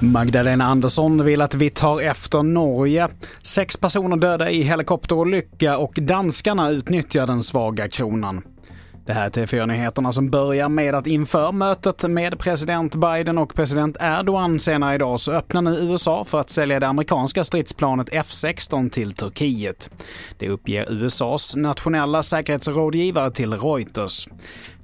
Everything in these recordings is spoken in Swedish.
Magdalena Andersson vill att vi tar efter Norge. Sex personer döda i helikopterolycka och danskarna utnyttjar den svaga kronan. Det här är TV4-nyheterna som börjar med att inför mötet med president Biden och president Erdogan senare idag så öppnar nu USA för att sälja det amerikanska stridsplanet F16 till Turkiet. Det uppger USAs nationella säkerhetsrådgivare till Reuters.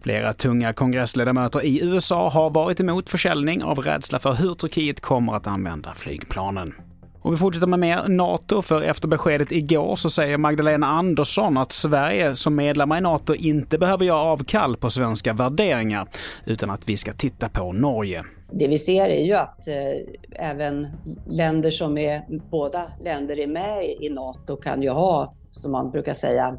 Flera tunga kongressledamöter i USA har varit emot försäljning av rädsla för hur Turkiet kommer att använda flygplanen. Och vi fortsätter med mer NATO, för efter beskedet igår så säger Magdalena Andersson att Sverige som medlemmar i NATO inte behöver göra avkall på svenska värderingar, utan att vi ska titta på Norge. Det vi ser är ju att eh, även länder som är, båda länder är med i NATO kan ju ha, som man brukar säga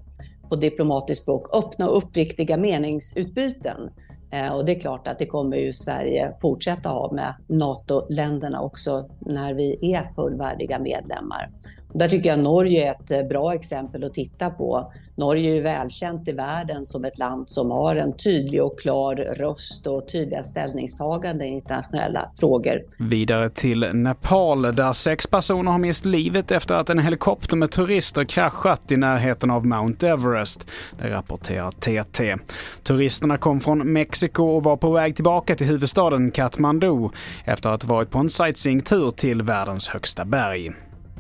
på diplomatiskt språk, öppna och uppriktiga meningsutbyten. Eh, och det är klart att det kommer ju Sverige fortsätta ha med NATO-länderna också när vi är fullvärdiga medlemmar. Där tycker jag Norge är ett eh, bra exempel att titta på. Norge är ju välkänt i världen som ett land som har en tydlig och klar röst och tydliga ställningstaganden i internationella frågor. Vidare till Nepal där sex personer har mist livet efter att en helikopter med turister kraschat i närheten av Mount Everest. Det rapporterar TT. Turisterna kom från Mexiko och var på väg tillbaka till huvudstaden Kathmandu efter att ha varit på en sightseeingtur till världens högsta berg.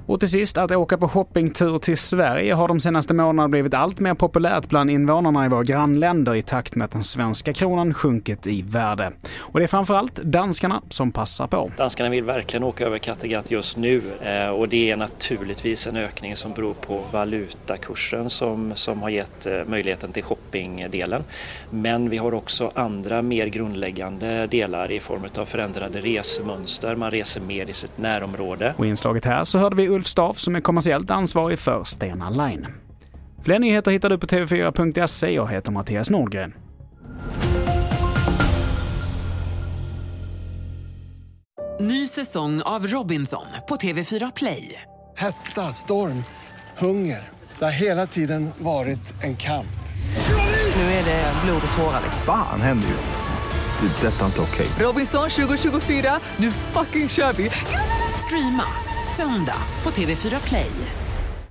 Och till sist, att åka på shoppingtur till Sverige har de senaste månaderna blivit allt mer populärt bland invånarna i våra grannländer i takt med att den svenska kronan sjunkit i värde. Och det är framförallt danskarna som passar på. Danskarna vill verkligen åka över Kattegatt just nu eh, och det är naturligtvis en ökning som beror på valutakursen som, som har gett eh, möjligheten till shoppingdelen. Men vi har också andra mer grundläggande delar i form av förändrade resemönster. Man reser mer i sitt närområde. Och i inslaget här så hörde vi Ulf Staff som är kommersiellt ansvarig för Stena Line. Fler nyheter hittar du på tv4.se. Jag heter Mattias Nordgren. Ny säsong av Robinson på TV4 Play. Hetta, storm, hunger. Det har hela tiden varit en kamp. Nu är det blod och tårar. Fan händer just. Det. är Detta är inte okej. Robinson 2024, nu fucking kör vi! Streama söndag på TV4 Play.